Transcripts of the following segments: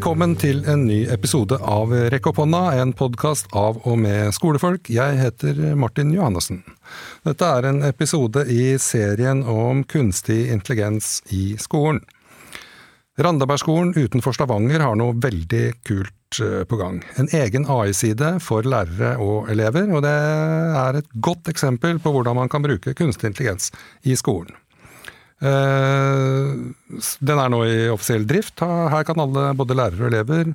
Velkommen til en ny episode av Rekk opp hånda, en podkast av og med skolefolk. Jeg heter Martin Johannessen. Dette er en episode i serien om kunstig intelligens i skolen. Randabergskolen utenfor Stavanger har noe veldig kult eh, på gang. En egen AI-side for lærere og elever, og det er et godt eksempel på hvordan man kan bruke kunstig intelligens i skolen. Eh, den er nå i offisiell drift. Her kan alle, både lærere og elever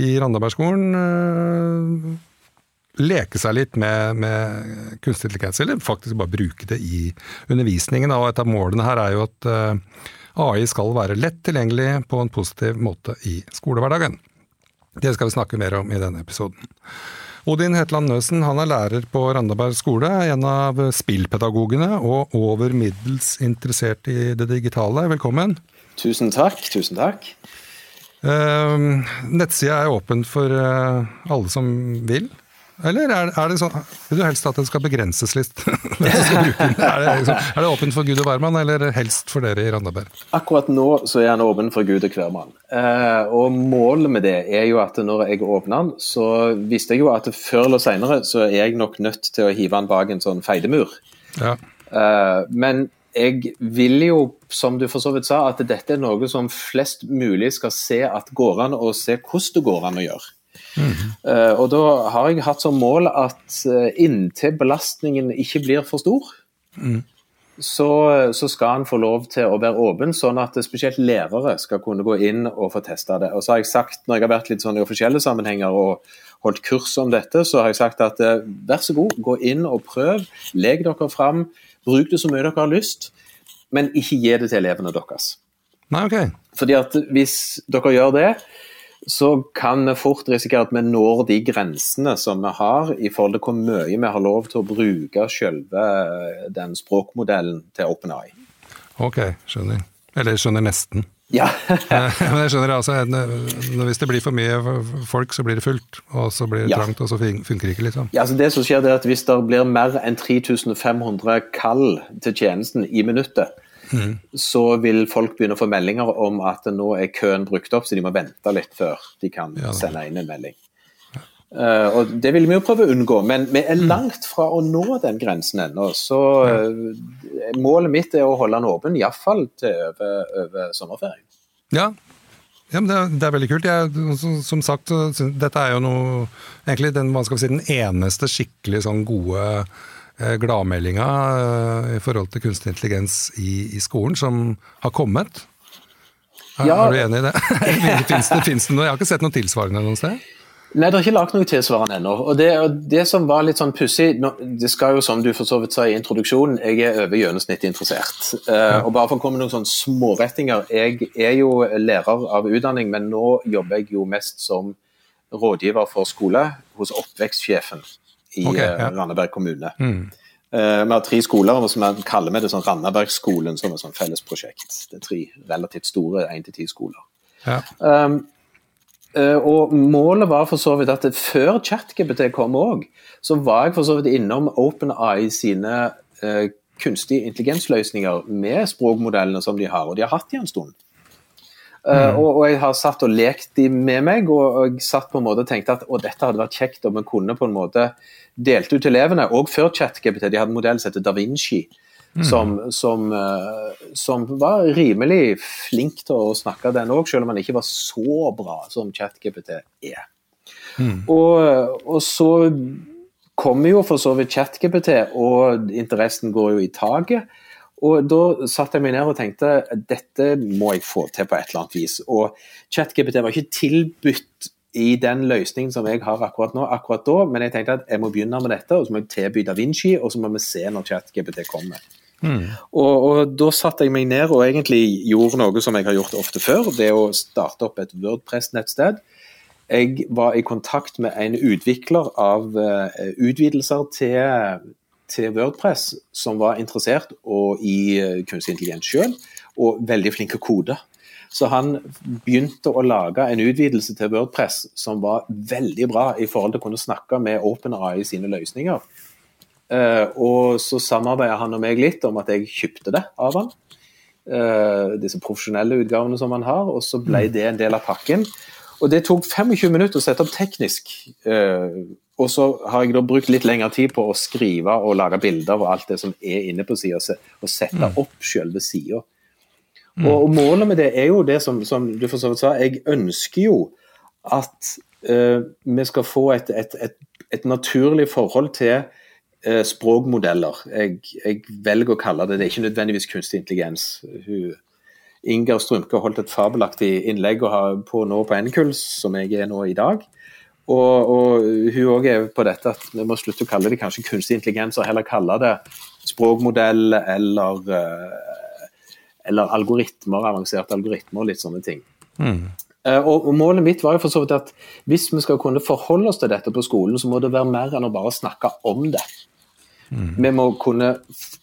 i Randabergskolen, eh, leke seg litt med, med, kunstig intelligens, eller faktisk bare bruke det i undervisningen. Og et av målene her er jo at eh, AI skal være lett tilgjengelig på en positiv måte i skolehverdagen. Det skal vi snakke mer om i denne episoden. Odin Hetland Nøsen han er lærer på Randaberg skole, en av spillpedagogene og over middels interessert i det digitale. Velkommen. Tusen takk. Tusen takk. Uh, nettsida er åpen for uh, alle som vil. Eller er, er, det sånn Vil du helst at den skal begrenses litt? er, det, liksom, er det åpent for Gud og hvermann, eller helst for dere i Randaberg? Akkurat nå så er den åpen for Gud og hvermann. Eh, og målet med det er jo at når jeg åpner den, så visste jeg jo at før eller senere så er jeg nok nødt til å hive den bak en sånn feidemur. Ja. Eh, men jeg vil jo, som du for så vidt sa, at dette er noe som flest mulig skal se at går an, og se hvordan det går an å gjøre. Uh, og da har jeg hatt som mål at uh, inntil belastningen ikke blir for stor, mm. så, så, skal han få lov til å være åpen, sånn at spesielt lærere skal kunne gå inn og få testa det. Og så har jeg sagt, når jeg har vært litt sånn i offisielle sammenhenger og holdt kurs om dette, så har jeg sagt at uh, vær så god, gå inn og prøv. Leg dere fram. Bruk det så mye dere har lyst, men ikke gi det til elevene deres. Nei, okay. Fordi at hvis dere gjør det, så kan vi fort risikere at vi når de grensene som vi har i forhold til hvor mye vi har lov til å bruke selve eh, den språkmodellen til OpenAI. Ok, skjønner. Eller skjønner nesten. Ja. Men jeg skjønner altså, Hvis det blir for mye folk, så blir det fullt. Og så blir det ja. trangt, og så funker det ikke, liksom. Ja, altså det som skjer er at Hvis det blir mer enn 3500 kall til tjenesten i minuttet, mm. så vil folk begynne å få meldinger om at nå er køen brukt opp, så de må vente litt før de kan ja, sende inn en melding. Uh, og Det vil vi jo prøve å unngå, men vi er mm. langt fra å nå den grensen ennå. Så uh, målet mitt er å holde den åpen, iallfall til over, over sommerferien. Ja, ja, men det er, det er, veldig kult. Jeg, som sagt, dette er jo noe Egentlig den, si, den eneste skikkelig sånn gode gladmeldinga eh, i forhold til kunstig intelligens i, i skolen som har kommet. Er, ja. er du enig i det? Fins det, det, noe? Jeg har ikke sett noe tilsvarende noe sted? Nei, det er ikke lagt noe tilsvarende ennå. Og det, det, som var litt sånn pussig Det skal jo, som du for så vidt sa i introduksjonen, jeg er over gjennomsnittet interessert. Uh. Og bare for å komme med noen sånne smårettinger. Jeg er jo lærer av utdanning, men nå jobber jeg jo mest som rådgiver for skole hos oppvekstsjefen i okay, ja. Eh, Randaberg kommune. Mm. Uh, vi har tre skoler, og vi kaller vi det sånn Randabergskolen som et sånn fellesprosjekt. Det er tre relativt store én til ti skoler. Ja. Um, uh, og målet var for så vidt at før ChatGPT kom òg, så var jeg for så vidt innom OpenEye sine uh, kunstig intelligensløsninger med språkmodellene som de har, og de har hatt de en stund. Uh, og, og, jeg har satt og lekt de med meg, og, og jeg satt på en måte og tenkte at dette hadde vært kjekt om vi kunne på en måte delte ut til elevene, og før ChatGPT. De hadde en modell som heter Da Vinci. Mm. Som, som, uh, som, var rimelig flink til å snakke den òg, selv om han ikke var så bra som ChatGPT er. Mm. Og, og, så kommer jo for så vidt ChatGPT, og interessen går jo i taket. Og Da satte jeg meg ned og tenkte dette må jeg få til på et eller annet vis. Og ChatGPT var ikke tilbudt i den løsningen som jeg har akkurat nå, akkurat da, men jeg tenkte at jeg må begynne med dette, og så må jeg tilby Da Vinci, og så må vi se når ChatGPT kommer. Mm. Og, og, Da satte jeg meg ned og egentlig gjorde noe som jeg har gjort ofte før. Det å starte opp et Wordpress-nettsted. Jeg var i kontakt med en utvikler av uh, utvidelser til til Wordpress som var interessert og i eh, kunstig intelligens sjøl, og veldig flink til å kode. Så han begynte å lage en utvidelse til Wordpress som var veldig bra i forhold til å kunne snakke med OpenAI sine løsninger. Uh, og så samarbeidet han og meg litt om at jeg kjøpte det av han. Uh, disse profesjonelle utgavene som han har, og så ble mm. det en del av pakken. og det tok 25 minutter å sette opp teknisk. Og så har jeg da brukt litt lengre tid på å skrive og lage bilder og alt det som er inne på sida, og sette mm. opp selve sida. Mm. Og, og, målet med det er jo det som, som du for så vidt sa, jeg ønsker jo at uh, vi skal få et, et, et, et naturlig forhold til uh, språkmodeller. Jeg, jeg, velger å kalle det det, er ikke nødvendigvis kunstig intelligens. Hun, Inger Strømke holdt et fabelaktig innlegg på nå på NKULS, som jeg er nå i dag. Og, og hun òg er på dette at vi må slutte å kalle det kanskje kunstig intelligens, og heller kalle det språkmodell eller, eh, eller algoritmer, avanserte algoritmer, litt sånne ting. Mm. Uh, og, og, Målet mitt var jo for så vidt at hvis vi skal kunne forholde oss til dette på skolen, så må det være mer enn å bare snakke om det. Mm. Vi må kunne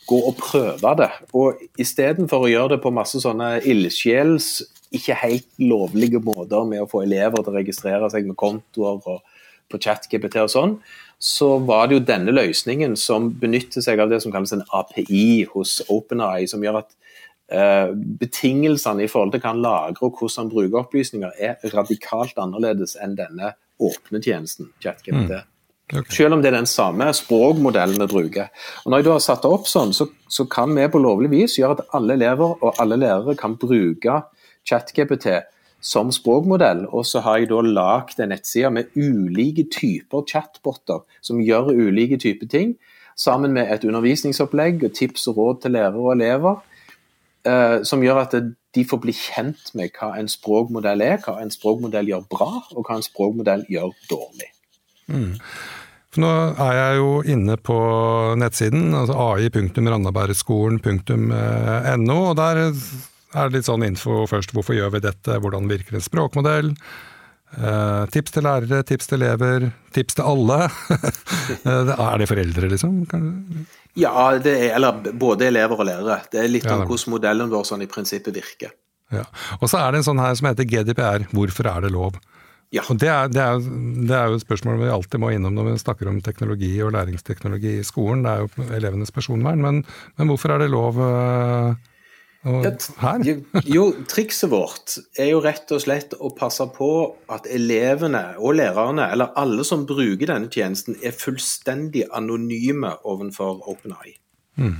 gå og prøve det. Og istedenfor å gjøre det på masse sånne ildsjels ikke helt lovlige måter med å få elever til å registrere seg med kontoer og på ChatGPT og sånn, så var det jo denne løsningen som benytter seg av det som kalles en API hos OpenAI, som gjør at uh, betingelsene i forhold til hva han lagrer og hvordan han bruker opplysninger, er radikalt annerledes enn denne åpne tjenesten, ChatGPT. Mm. Okay. Selv om det er den samme språkmodellen vi bruker. Og når jeg da har satt det opp sånn, så, så kan vi på lovlig vis gjøre at alle elever og alle lærere kan bruke ChatGPT som språkmodell. Og så har jeg da lagd en nettside med ulike typer chatboter som gjør ulike typer ting, sammen med et undervisningsopplegg og tips og råd til lærere og elever. Eh, som gjør at de får bli kjent med hva en språkmodell er, hva en språkmodell gjør bra, og hva en språkmodell gjør dårlig. Mm. For nå er jeg jo inne på nettsiden, altså ai.randabergskolen.no, og der er litt sånn info først. Hvorfor gjør vi dette? Hvordan virker en språkmodell? Eh, tips til lærere, tips til elever, tips til alle. Eh, er det foreldre, liksom? Ja, det er, eller både elever og lærere. Det er litt ja, om hvordan modellen vår sånn i prinsippet virker. Ja. Og så er det en sånn her som heter GDPR. Hvorfor er det lov? Ja. Og det er, det, er, det er, jo et spørsmål vi alltid må innom når vi snakker om teknologi og læringsteknologi i skolen. Det er jo elevenes personvern. Men, men hvorfor er det lov? Uh? Jo, trikset vårt er jo rett og slett å passe på at elevene og lærerne, eller alle som bruker denne tjenesten, er fullstendig anonyme overfor OpenAI. Mm.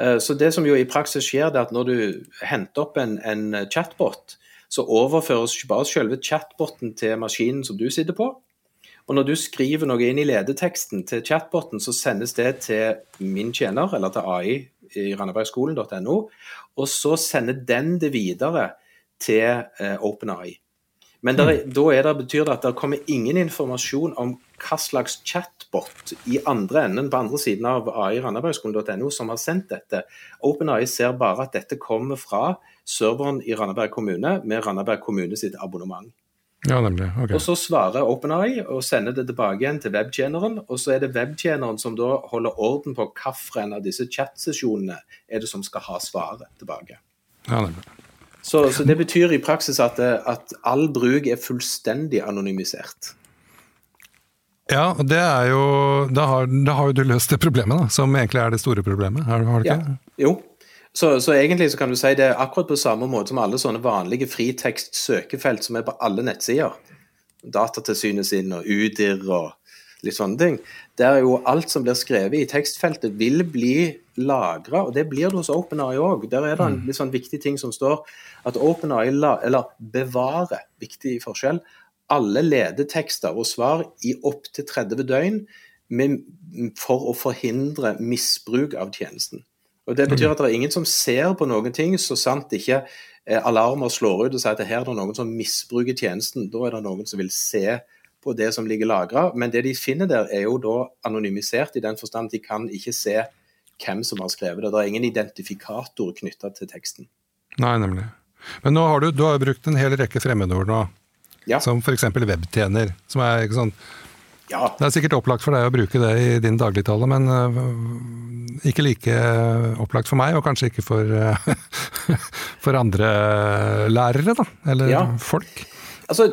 Eh, så det som jo i praksis skjer, det er at når du henter opp en, en chatbot, så overføres bare selve chatboten til maskinen som du sitter på. Og når du skriver noe inn i ledeteksten til chatboten, så sendes det til min tjener, eller til AI i randabergskolen.no, og så sender den det videre til eh, OpenAI. Men der, mm. da det, betyr det at det kommer ingen informasjon om hva slags chatbot i andre enden, på andre siden av AI randabergskolen.no som har sendt dette. OpenAI ser bare at dette kommer fra serveren i Randaberg kommune med Randaberg kommune sitt abonnement. Ja, nemlig. Okay. Og Så svarer OpenAI og sender det tilbake igjen til webtjeneren. Og så er det webtjeneren som da holder orden på hvilken av disse chatsesjonene er det som skal ha svaret tilbake. Ja, nemlig. Så, så, det betyr i praksis at, at all bruk er fullstendig anonymisert. Ja, det er jo Da har, da har jo du løst det problemet, da, som egentlig er det store problemet. Har, har du ikke? Ja, jo, så, så, egentlig så kan du si det er akkurat på samme måte som alle sånne vanlige fritekst-søkefelt som er på alle nettsider. Datatilsynet sin og UDIR og litt sånne ting. Der er jo alt som blir skrevet i tekstfeltet, vil bli lagra, og det blir det hos OpenAI òg. Der er det en mm. litt sånn viktig ting som står at OpenAI eller bevarer, viktig forskjell, alle ledetekster og svar i opptil 30 døgn med, for å forhindre misbruk av tjenesten. Og Det betyr at det er ingen som ser på noen ting, så sant ikke eh, alarmer slår ut og sier at her er det noen som misbruker tjenesten. Da er det noen som vil se på det som ligger lagra. Men det de finner der, er jo da anonymisert i den forstand at de kan ikke se hvem som har skrevet det. Det er ingen identifikator knytta til teksten. Nei, nemlig. Men nå har du, du har brukt en hel rekke fremmedord nå. Ja. Som f.eks. webtjener. Som er ikke sånn ja. Det er sikkert opplagt for deg å bruke det i din dagligtale, men øh, ikke like opplagt for meg, og kanskje ikke for, øh, for andre lærere, da? Eller ja. folk? Altså,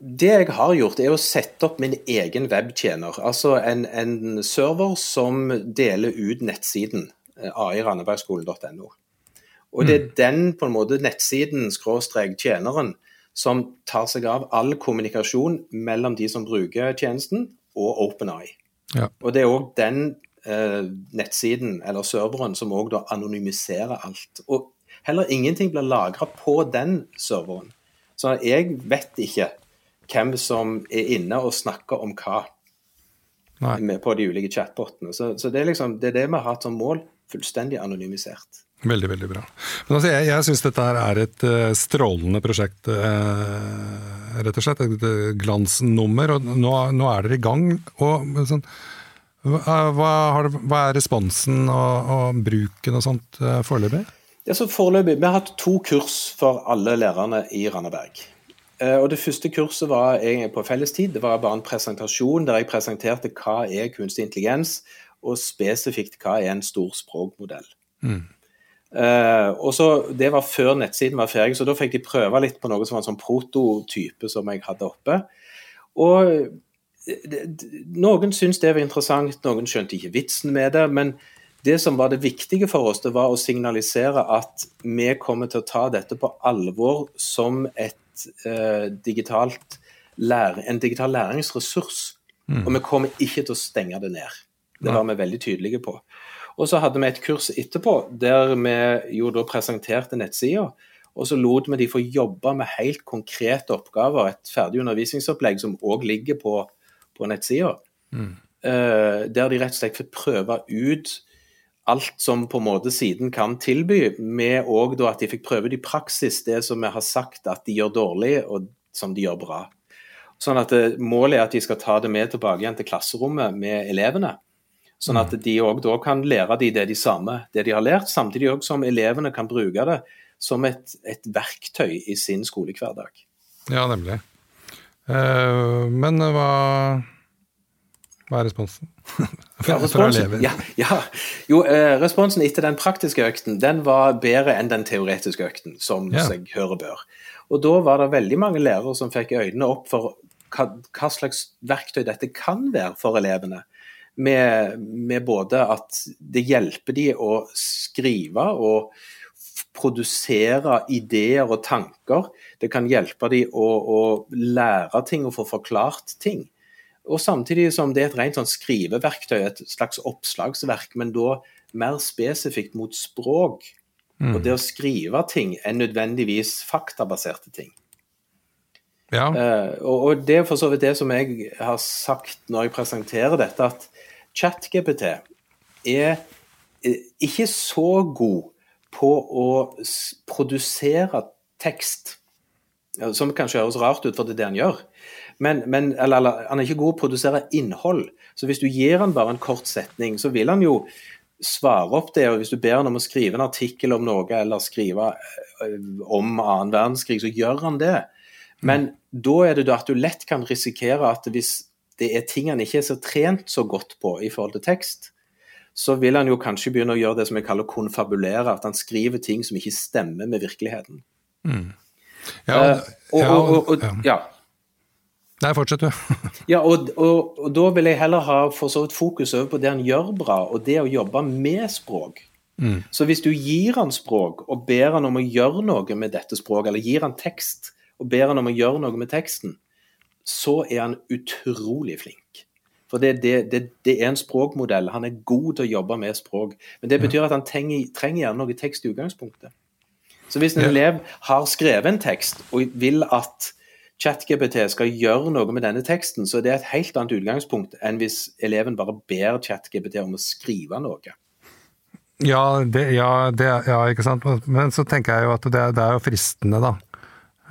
Det jeg har gjort, er å sette opp min egen webtjener. Altså en, en server som deler ut nettsiden airandebergskolen.no. Og det er mm. den på en måte nettsiden skråstrek tjeneren som tar seg av all kommunikasjon mellom de som bruker tjenesten, og OpenEye. Ja. Og det er òg den eh, nettsiden eller serveren som òg da anonymiserer alt. Og heller ingenting blir lagra på den serveren. Så jeg vet ikke hvem som er inne og snakker om hva på de ulike chatbotene. Så, så det, er liksom, det er det vi har hatt som mål. Fullstendig anonymisert. Veldig, veldig bra. Men altså, jeg, jeg syns dette er et uh, strålende prosjekt, uh, rett og slett. Et glansnummer. Og nå, nå, er dere i gang. Og, sånn, hva, har, hva, er responsen og, og, bruken og sånt foreløpig? Ja, foreløpig, Vi har hatt to kurs for alle lærerne i Randaberg. Og Det første kurset var på fellestid. Det var bare en presentasjon der jeg presenterte hva er kunstig intelligens, og spesifikt hva er en stor språkmodell. Mm. Uh, og så, Det var før nettsiden var ferdig, så da fikk de prøve litt på noe som var en sånn prototype som jeg hadde oppe. Og Noen syntes det var interessant, noen skjønte ikke vitsen med det. Men det som var det viktige for oss, det var å signalisere at vi kommer til å ta dette på alvor som et uh, digitalt lære, en digital læringsressurs. Mm. Og vi kommer ikke til å stenge det ned. Det var vi veldig tydelige på. Og så hadde vi et kurs etterpå der vi jo da presenterte nettsida. Og så lot vi de få jobbe med helt konkrete oppgaver, et ferdig undervisningsopplegg som òg ligger på, på nettsida. Mm. Uh, der de rett og slett fikk prøve ut alt som på en måte siden kan tilby, med òg at de fikk prøve det i praksis, det som vi har sagt at de gjør dårlig, og som de gjør bra. Sånn at eh, Målet er at de skal ta det med tilbake igjen til klasserommet med elevene. Sånn at de òg da kan lære de det de samme, det de har lært, samtidig også som elevene kan bruke det som et, et verktøy i sin skolehverdag. Ja, nemlig. Uh, men hva, hva er responsen? ja, responsen, ja, ja. Jo, uh, responsen etter den praktiske økten den var bedre enn den teoretiske økten, som ja. seg hører bør. Og da var det veldig mange lærere som fikk øynene opp for hva, hva slags verktøy dette kan være for elevene med, med, både at det hjelper de å skrive og produsere ideer og tanker. Det kan hjelpe de å, å lære ting og få forklart ting. Og Samtidig som det er et rent sånn skriveverktøy, et slags oppslagsverk, men da mer spesifikt mot språk. Mm. Og det å skrive ting er nødvendigvis faktabaserte ting. Ja. Uh, og, og, det er for så vidt det som jeg har sagt når jeg presenterer dette, at ChatGPT er eh, ikke så god på å produsere tekst, som kanskje høres rart ut, for det er det han gjør. Men, men eller, eller, han er ikke god på å produsere innhold. Så hvis du gir han bare en kort setning, så vil han jo svare opp det. og Hvis du ber han om å skrive en artikkel om noe, eller skrive eh, om annen verdenskrig, så gjør han det. Men mm. da er det at du lett kan risikere at hvis det er ting han ikke er så trent så godt på i forhold til tekst, så vil han jo kanskje begynne å gjøre det som jeg kaller konfabulere, at han skriver ting som ikke stemmer med virkeligheten. Mm. Ja, uh, og, og, og, ja. Nei, fortsett du. ja, og, da vil jeg heller ha for så vidt fokus over på det han gjør bra, og det å jobbe med språk. Mm. Så hvis du gir han språk og ber han om å gjøre noe med dette språket, eller gir han tekst og ber han om å gjøre noe med teksten, så er han utrolig flink. For det, det, det, det, er en språkmodell. Han er god til å jobbe med språk. Men det betyr at han trenger, trenger gjerne noe tekst i utgangspunktet. Så hvis en elev har skrevet en tekst og vil at ChatGPT skal gjøre noe med denne teksten, så er det et helt annet utgangspunkt enn hvis eleven bare ber ChatGPT om å skrive noe. Ja, det, ja, det, ja, ikke sant. Men så tenker jeg jo at det, det er jo fristende, da.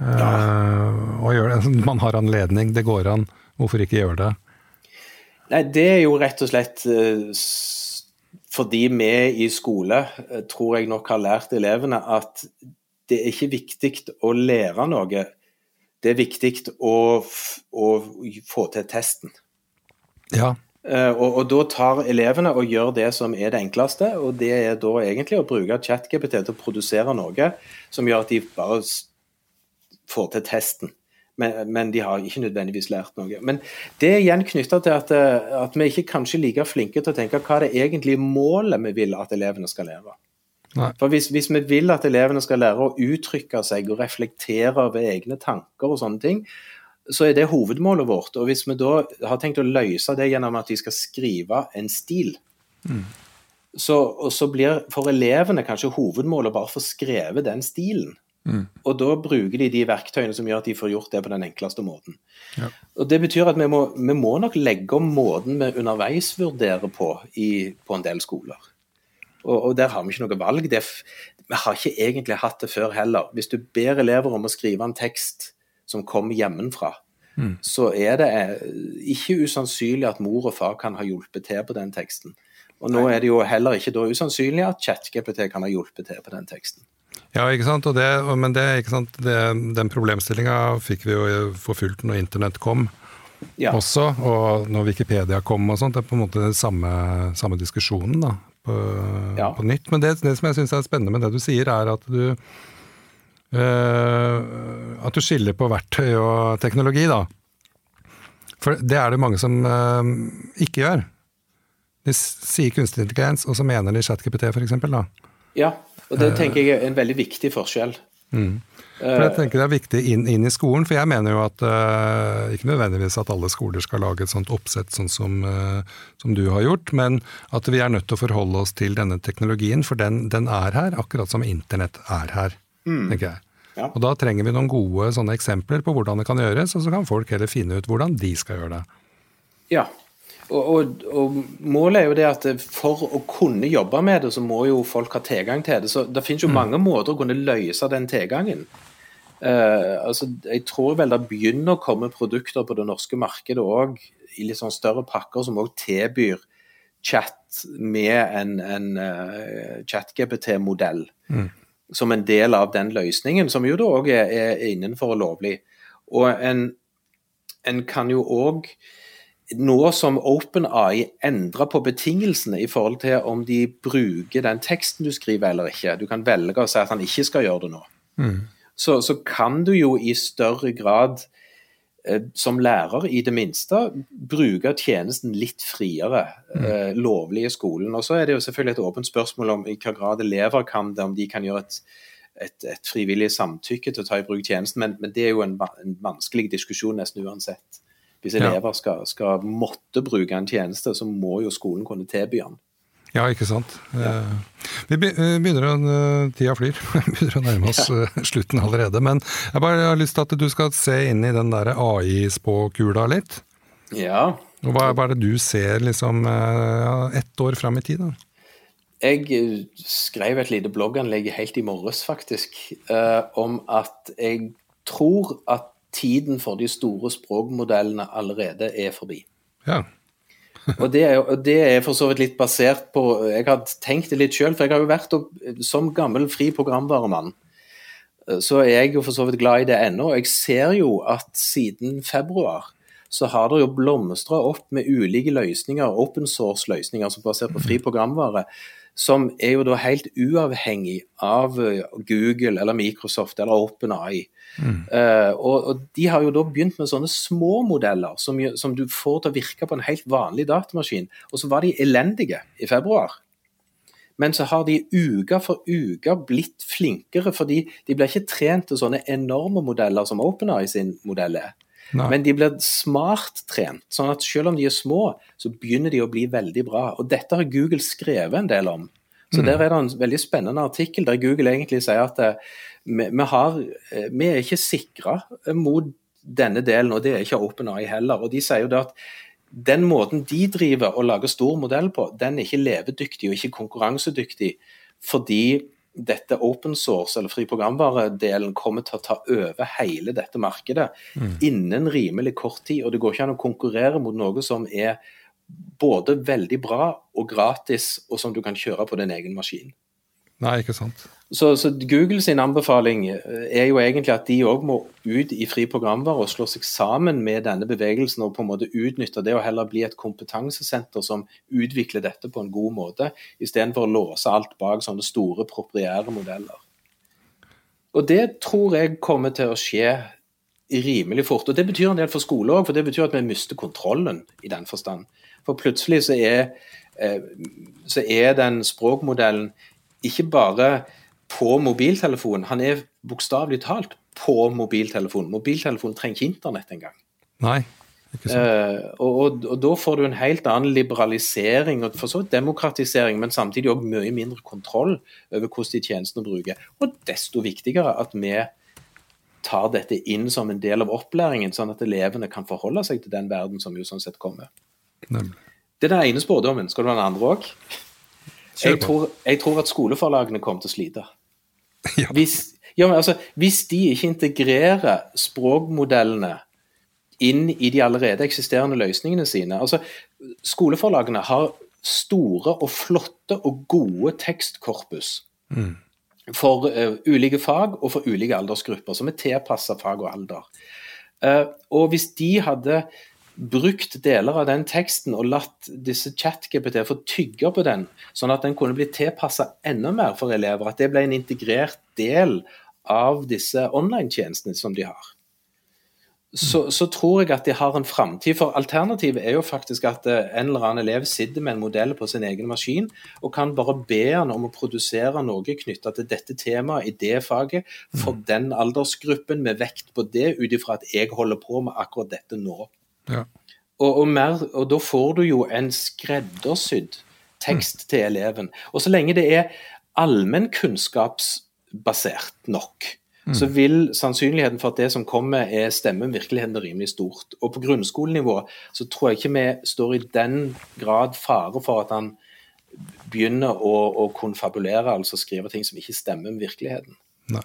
Uh, og gjør det. Man har anledning, det går an. Hvorfor ikke gjøre det? Nei, Det er jo rett og slett uh, fordi vi i skole uh, tror jeg nok har lært elevene at det er ikke viktig å lære noe, det er viktig å, å få til testen. Ja. Og, og, da tar elevene og gjør det som er det enkleste, og det er da egentlig å bruke ChatGPT til å produsere noe som gjør at de bare få til testen. Men, men, de har ikke nødvendigvis lært noe. Men det er igjen knytta til at, at, vi ikke kanskje like flinke til å tenke hva er det egentlig målet vi vil at elevene skal leve. Nei. For hvis, hvis vi vil at elevene skal lære å uttrykke seg og reflektere over egne tanker og sånne ting, så er det hovedmålet vårt. Og hvis vi da har tenkt å løse det gjennom at de skal skrive en stil, så, og så blir for elevene kanskje hovedmålet bare å få skrevet den stilen. Og da bruker de de verktøyene som gjør at de får gjort det på den enkleste måten. Ja. Og Det betyr at vi må, vi må nok legge om måten vi underveisvurderer på i, på en del skoler. Og, og der har vi ikke noe valg. Det, vi har ikke egentlig hatt det før heller. Hvis du ber elever om å skrive en tekst som kommer hjemmefra, så er det eh, ikke usannsynlig at mor og far kan ha hjulpet til på den teksten. Og nå er det jo heller ikke da usannsynlig at ChatGPT kan ha hjulpet til på den teksten. Ja, ikke sant. Og det, men det, ikke sant? Det, den problemstillinga fikk vi jo for fullt når internett kom Ja. også, og når Wikipedia kom og sånt. Det er på en måte den samme, samme diskusjonen da, på, Ja. på nytt. Men det, det som jeg syns er spennende med det du sier, er at du eh, At du skiller på verktøy og teknologi, da. For det er det mange som eh, ikke gjør. De sier kunstig intelligens, og så mener de ChatGPT f.eks. ja, og det tenker jeg er en veldig viktig forskjell. For jeg tenker det er viktig inn, inn i skolen, for jeg mener jo at uh, ikke nødvendigvis at alle skoler skal lage et sånt oppsett sånn som, uh, som du har gjort, men at vi er nødt til å forholde oss til denne teknologien, for den, den er her, akkurat som internett er her, tenker jeg. Ja. Og da trenger vi noen gode sånne eksempler på hvordan det kan gjøres, og så kan folk heller finne ut hvordan de skal gjøre det. Ja, og, og, målet er jo det at for å kunne jobbe med det, så må jo folk ha tilgang til det. Så det finnes jo mange måter å kunne løse den tilgangen. Uh, altså, jeg tror vel det begynner å komme produkter på det norske markedet òg, i litt sånn større pakker, som òg tilbyr chat med en, en uh, chat-GPT-modell. Som en del av den løsningen, som jo da òg er, er innenfor lovlig. Og en, en kan jo òg nå som OpenAI endrer på betingelsene i forhold til om de bruker den teksten du skriver eller ikke. Du kan velge å si at han ikke skal gjøre det nå. Så, så kan du jo i større grad eh, som lærer, i det minste, bruke tjenesten litt friere, eh, lovlig i skolen. Og så er det jo selvfølgelig et åpent spørsmål om i hva grad elever kan det, om de kan gjøre et, et, et frivillig samtykke til å ta i bruk tjenesten, men, men det er jo en, en vanskelig diskusjon nesten uansett. Hvis elever skal, skal måtte bruke en tjeneste, så må jo skolen kunne tilby den. Ja, ikke sant. Ja. Vi eh, begynner å, eh, Tida flyr. Vi begynner å nærme oss ja. slutten allerede. Men jeg bare har lyst til at du skal se inn i den der AI-spåkula litt. Ja, Og hva, er det du ser liksom eh, ja, ett år fram i tid? da? Jeg eh, skrev et lite blogganlegg helt i morges, faktisk, eh, om at jeg tror at tiden for de store språkmodellene allerede er forbi. Ja. Og det, er, og det er for så vidt litt basert på Jeg har tenkt det litt sjøl, for jeg har jo vært og, som gammel fri programvaremann. eh, Så er jeg jo for så vidt glad i det ennå. Jeg ser jo at siden februar så har det jo blomstra opp med ulike løsninger, open source-løsninger som er basert på fri programvare, som er jo da helt uavhengig av Google eller Microsoft eller OpenAI. Uh, og, og De har jo da begynt med sånne små modeller som, som du får til å virke på en helt vanlig datamaskin. Og så var de elendige i februar. Men så har de uke for uke blitt flinkere, fordi de blir ikke trent til sånne enorme modeller som OpenAI sin modell er. Nei. Men de blir smart trent, sånn at selv om de er små, så begynner de å bli veldig bra. Og dette har Google skrevet en del om. Så der er det en veldig spennende artikkel der Google egentlig sier at eh, vi, vi, har, eh, vi er ikke sikra mot denne delen, og det er ikke OpenAI heller. Og de sier jo det at den måten de driver og lager stor modell på, den er ikke levedyktig og ikke konkurransedyktig fordi dette open source, eller fri programvare-delen, kommer til å ta over hele dette markedet innen rimelig kort tid. Og det går ikke an å konkurrere mot noe som er både veldig bra og gratis, og som du kan kjøre på din egen maskin. Nei, ikke sant. Så, så Google sin anbefaling eh, er jo egentlig at de òg må ut i fri programvare og slå seg sammen med denne bevegelsen og på en måte utnytte det og heller bli et kompetansesenter som utvikler dette på en god måte, istedenfor å låse alt bak sånne store propriære modeller. Og det tror jeg kommer til å skje rimelig fort. Og det betyr en del for skole òg, for det betyr at vi mister kontrollen i den forstand. For plutselig så er, eh, så er den språkmodellen ikke bare på mobiltelefon, han er bokstavelig talt på mobiltelefon. Mobiltelefonen trenger ikke internett engang. Nei, ikke sant. Uh, og, og, og da får du en helt annen liberalisering og for så vidt demokratisering, men samtidig òg mye mindre kontroll over hvordan de tjenestene bruker. Og desto viktigere at vi tar dette inn som en del av opplæringen, sånn at elevene kan forholde seg til den verden som jo sånn sett kommer. Nemlig. Det er den ene spådommen. Skal du ha den andre òg? Jeg, tror- jeg tror at skoleforlagene kommer til å slite. Ja. Hvis, ja, men altså, hvis de ikke integrerer språkmodellene inn i de allerede eksisterende løsningene sine altså, Skoleforlagene har store og flotte og gode tekstkorpus Mm. for uh, ulike fag og for ulike aldersgrupper, som er tilpassa fag og alder. Uh, og hvis de hadde brukt deler av den teksten og latt disse chat-GPT få tygge på den, sånn at den kunne bli tilpassa enda mer for elever, at det ble en integrert del av disse online-tjenestene som de har, så, så tror jeg at de har en framtid. For alternativet er jo faktisk at eh, en eller annen elev sitter med en modell på sin egen maskin og kan bare be han om å produsere noe knytta til dette temaet i det faget for den aldersgruppen med vekt på det, ut ifra at jeg holder på med akkurat dette nå. Ja. Og, og, mer, og da får du jo en skreddersydd tekst til eleven. Og så lenge det er allmennkunnskapsbasert nok, så vil sannsynligheten for at det som kommer er stemmen, virkeligheten virkeligheten rimelig stort. Og på grunnskolenivå så tror jeg ikke vi står i den grad fare for at han begynner å, å konfabulere, altså skrive ting som ikke stemmer med virkeligheten. Nei.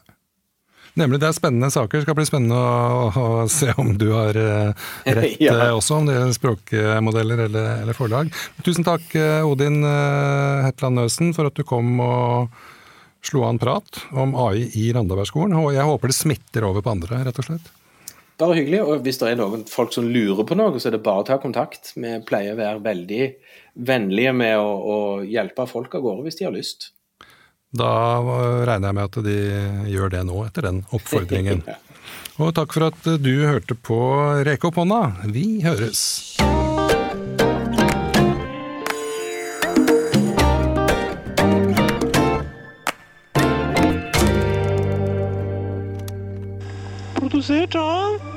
Nemlig, det er spennende saker. Det skal bli spennende å, å se om du har eh, rett Ja. eh, også, om det er språkmodeller eller, eller forlag. Tusen takk, eh, Odin Hetland Nøsen, for at du kom og slo an prat om AI i Randabergskolen. Og jeg håper det smitter over på andre, rett og slett. Bare hyggelig. Og hvis det er noen folk som lurer på noe, så er det bare å ta kontakt. Vi pleier å være veldig vennlige med å, å hjelpe folk av gårde hvis de har lyst. Da regner jeg med at de gjør det nå, etter den oppfordringen. Og takk for at du hørte på Reke opp hånda. Vi høres! Produsert av